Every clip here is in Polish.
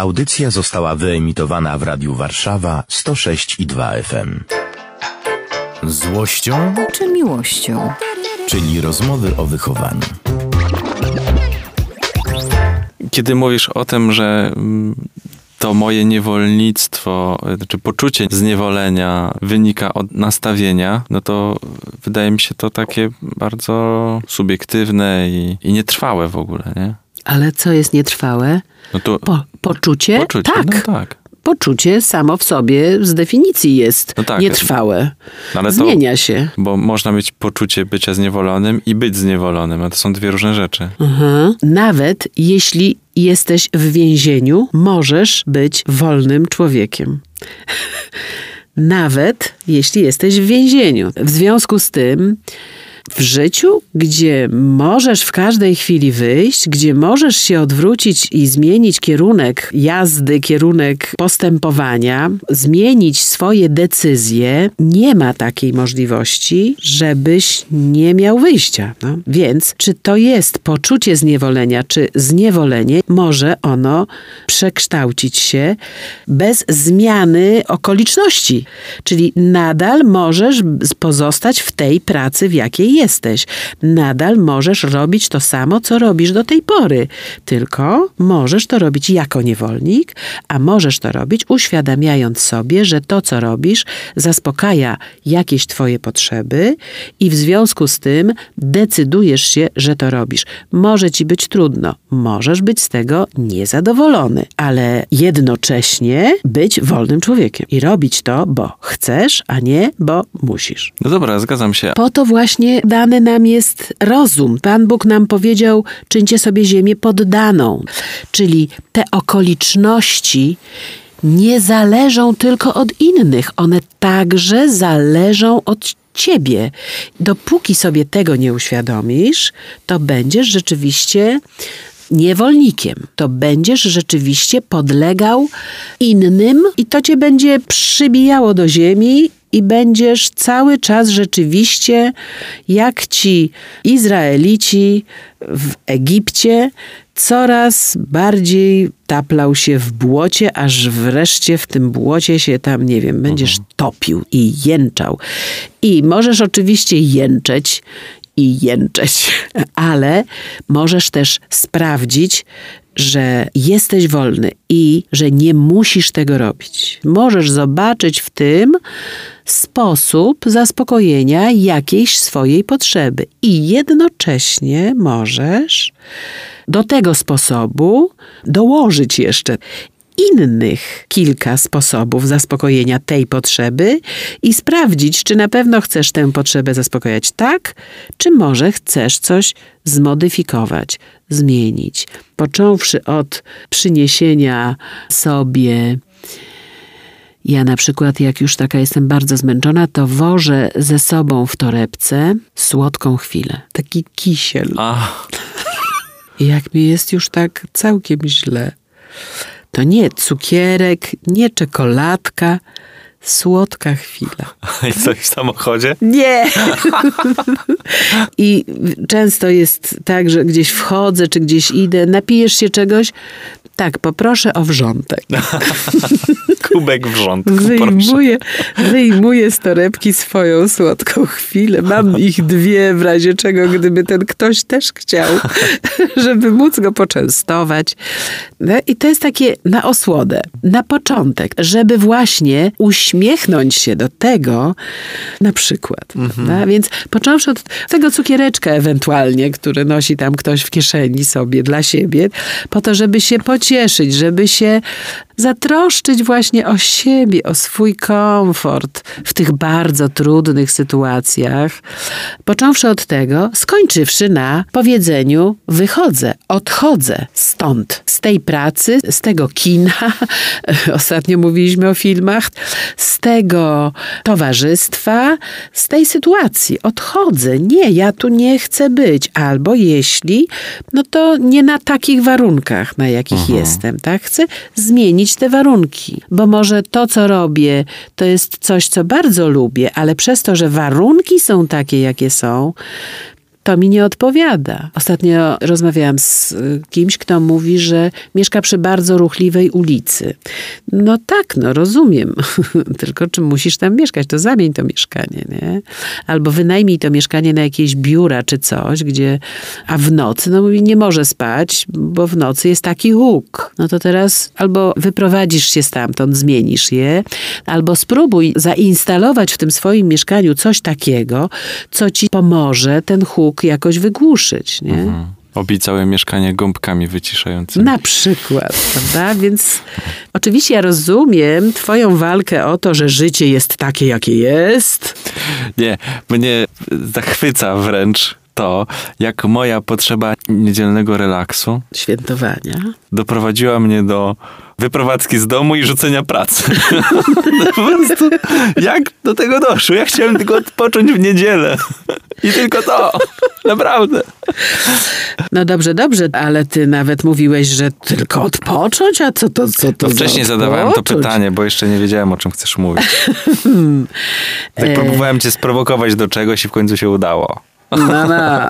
Audycja została wyemitowana w Radiu Warszawa 106 i 2 FM. Złością czy miłością? czyli rozmowy o wychowaniu. Kiedy mówisz o tym, że mm, to moje niewolnictwo, czy poczucie zniewolenia wynika od nastawienia, no to wydaje mi się to takie bardzo subiektywne i, i nietrwałe w ogóle, nie? Ale co jest nietrwałe? No to Po, poczucie? poczucie, Tak. no tak. Poczucie samo w sobie z definicji jest No tak. nietrwałe. No ale to- Zmienia się. Bo można mieć poczucie bycia zniewolonym i być zniewolonym, a to są dwie różne rzeczy. Nawet jeśli jesteś w więzieniu, możesz być wolnym człowiekiem. Nawet jeśli jesteś w więzieniu. W związku z tym, w życiu, gdzie możesz w każdej chwili wyjść, gdzie możesz się odwrócić i zmienić kierunek jazdy, kierunek postępowania, zmienić swoje decyzje, nie ma takiej możliwości, żebyś nie miał wyjścia. No. Więc czy to jest poczucie zniewolenia, czy zniewolenie, może ono przekształcić się bez zmiany okoliczności. Czyli nadal możesz pozostać w tej pracy, w jakiej jesteś. Nadal możesz robić to samo, co robisz do tej pory. Tylko możesz to robić jako niewolnik, a możesz to robić uświadamiając sobie, że to, co robisz, zaspokaja jakieś twoje potrzeby i w związku z tym decydujesz się, że to robisz. Może ci być trudno, możesz być z tego niezadowolony, ale jednocześnie być wolnym człowiekiem i robić to, bo chcesz, a nie, bo musisz. No dobra, zgadzam się. Po to właśnie dany nam jest rozum. Pan Bóg nam powiedział: czyńcie sobie ziemię poddaną. Czyli te okoliczności nie zależą tylko od innych, one także zależą od ciebie. Dopóki sobie tego nie uświadomisz, to będziesz rzeczywiście niewolnikiem. To będziesz rzeczywiście podlegał innym i to cię będzie przybijało do ziemi i będziesz cały czas rzeczywiście jak ci Izraelici w Egipcie coraz bardziej taplał się w błocie, aż wreszcie w tym błocie się tam, nie wiem, będziesz topił i jęczał. I możesz oczywiście jęczeć i jęczeć, ale możesz też sprawdzić, że jesteś wolny i że nie musisz tego robić. Możesz zobaczyć w tym sposób zaspokojenia jakiejś swojej potrzeby i jednocześnie możesz do tego sposobu dołożyć jeszcze innych kilka sposobów zaspokojenia tej potrzeby i sprawdzić, czy na pewno chcesz tę potrzebę zaspokojać tak, czy może chcesz coś zmodyfikować, zmienić. Począwszy od przyniesienia sobie ja na przykład, jak już taka jestem bardzo zmęczona, to wożę ze sobą w torebce słodką chwilę. Taki kisiel. A, I jak mi jest już tak całkiem źle, to nie cukierek, nie czekoladka, słodka chwila. i coś w samochodzie? Nie! I często jest tak, że gdzieś wchodzę, czy gdzieś idę, napijesz się czegoś, tak, poproszę o wrzątek. Kubek wrzątku, proszę. Wyjmuję, wyjmuję z torebki swoją słodką chwilę. Mam ich dwie w razie czego, gdyby ten ktoś też chciał, żeby móc go poczęstować. No i to jest takie na osłodę, na początek, żeby właśnie uśmiechnąć się do tego, na przykład. prawda? Więc począwszy od tego cukiereczka ewentualnie, który nosi tam ktoś w kieszeni sobie dla siebie, po to, żeby się pocieszyć, żeby się zatroszczyć właśnie o siebie, o swój komfort w tych bardzo trudnych sytuacjach. Począwszy od tego, skończywszy na powiedzeniu wychodzę, odchodzę stąd, z tej pracy, z tego kina, ostatnio mówiliśmy o filmach, z tego towarzystwa, z tej sytuacji. Odchodzę, nie, ja tu nie chcę być. Albo jeśli, no to nie na takich warunkach, na jakich jestem, tak? Chcę zmienić te warunki, bo może to, co robię, to jest coś, co bardzo lubię, ale przez to, że warunki są takie, jakie są, to mi nie odpowiada. Ostatnio rozmawiałam z y, kimś, kto mówi, że mieszka przy bardzo ruchliwej ulicy. No tak, no rozumiem. Tylko czy musisz tam mieszkać, to zamień to mieszkanie, nie? Albo wynajmij to mieszkanie na jakieś biura czy coś, gdzie... A w nocy, no mówi, nie może spać, bo w nocy jest taki huk. No to teraz albo wyprowadzisz się stamtąd, zmienisz je, albo spróbuj zainstalować w tym swoim mieszkaniu coś takiego, co ci pomoże ten huk jakoś wygłuszyć, nie? Mhm. Mieszkanie gąbkami wyciszającymi. Na przykład, prawda? Więc oczywiście ja rozumiem twoją walkę o to, że życie jest takie, jakie jest. Nie, mnie zachwyca wręcz to, jak moja potrzeba niedzielnego relaksu Świętowania. doprowadziła mnie do wyprowadzki z domu i rzucenia pracy. po prostu, jak do tego doszło? Ja chciałem tylko odpocząć w niedzielę. I tylko to. Naprawdę. No dobrze, dobrze, ale ty nawet mówiłeś, że tylko odpocząć, a co to, co to za wcześniej zadawałem to pytanie, bo jeszcze nie wiedziałem, o czym chcesz mówić. Tak E. próbowałem cię sprowokować do czegoś i w końcu się udało. No, no.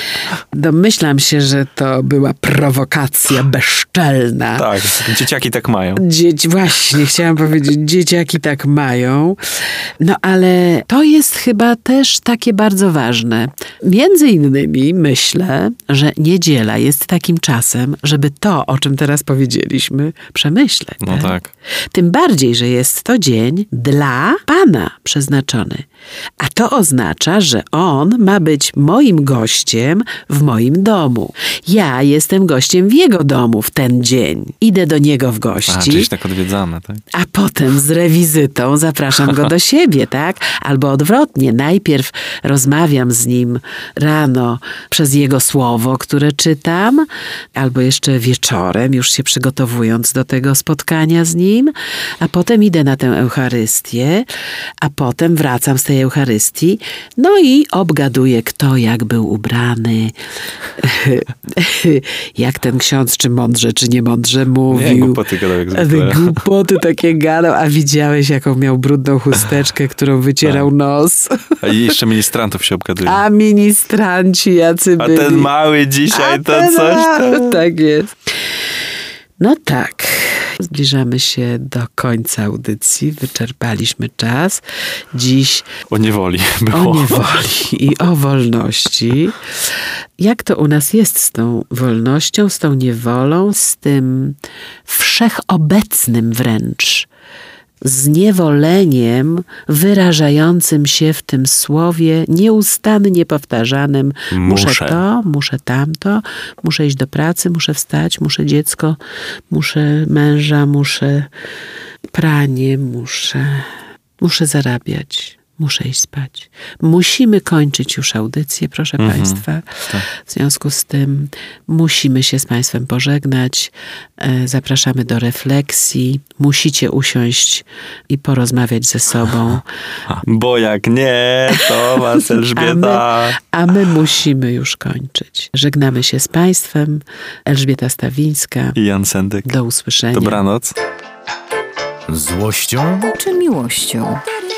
Domyślam się, że to była prowokacja bezczelna. Tak, dzieciaki tak mają. Dzieci, właśnie, chciałam powiedzieć, dzieciaki tak mają. No ale to jest chyba też takie bardzo ważne. Między innymi myślę, że niedziela jest takim czasem, żeby to, o czym teraz powiedzieliśmy, przemyśleć. No tak. Tym bardziej, że jest to dzień dla Pana przeznaczony. A to oznacza, że On ma być moim gościem w moim domu. Ja jestem gościem w Jego domu w ten dzień. Idę do Niego w A, gości. czyś tak odwiedzamy, tak? A potem z rewizytą zapraszam go do siebie, tak? Albo odwrotnie, najpierw rozmawiam z nim rano przez jego słowo, które czytam, albo jeszcze wieczorem, już się przygotowując do tego spotkania z nim, a potem idę na tę Eucharystię, a potem wracam z tej Eucharystii, no i obgaduję, kto jak był ubrany, jak ten ksiądz, czy mądrze, czy nie mądrze mówił. Nie, głupoty gadał jak A zwykle. głupoty takie gadał, a widziałeś, jaką miał brudną chusteczkę, którą wycierał Tak. nos. A jeszcze ministrantów się obgaduje. A ministranci jacy A byli. ten mały dzisiaj A to coś tam. Tak jest. No tak. Zbliżamy się do końca audycji. Wyczerpaliśmy czas. Dziś O niewoli o było. niewoli i o wolności. Jak to u nas jest z tą wolnością, z tą niewolą, z tym wszechobecnym wręcz zniewoleniem wyrażającym się w tym słowie nieustannie powtarzanym muszę Muszę. to, muszę tamto, muszę iść do pracy, muszę wstać, muszę dziecko, muszę męża, muszę pranie, muszę, muszę zarabiać. Muszę iść spać. Musimy kończyć już audycję, proszę Państwa. W związku z tym musimy się z Państwem pożegnać. E, Zapraszamy do refleksji. Musicie usiąść i porozmawiać ze sobą. Bo jak nie, to was A my, Elżbieta. a my musimy już kończyć. Żegnamy się z Państwem. Elżbieta Stawińska. I Jan Sendek. Do usłyszenia. Dobranoc. Złością, czy miłością?